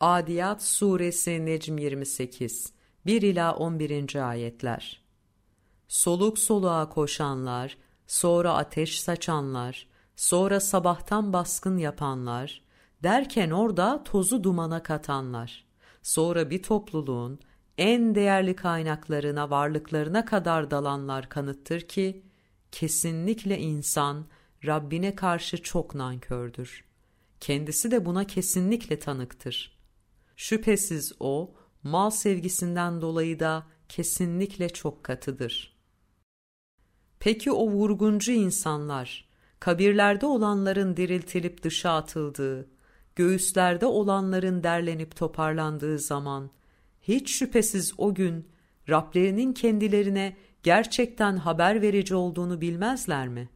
Adiyat Suresi Necm 28 1 ila 11. ayetler. Soluk soluğa koşanlar, sonra ateş saçanlar, sonra sabahtan baskın yapanlar, derken orada tozu dumana katanlar, sonra bir topluluğun en değerli kaynaklarına, varlıklarına kadar dalanlar kanıttır ki, kesinlikle insan Rabbine karşı çok nankördür. Kendisi de buna kesinlikle tanıktır. Şüphesiz o, mal sevgisinden dolayı da kesinlikle çok katıdır. Peki o vurguncu insanlar, kabirlerde olanların diriltilip dışa atıldığı, göğüslerde olanların derlenip toparlandığı zaman, hiç şüphesiz o gün Rablerinin kendilerine gerçekten haber verici olduğunu bilmezler mi?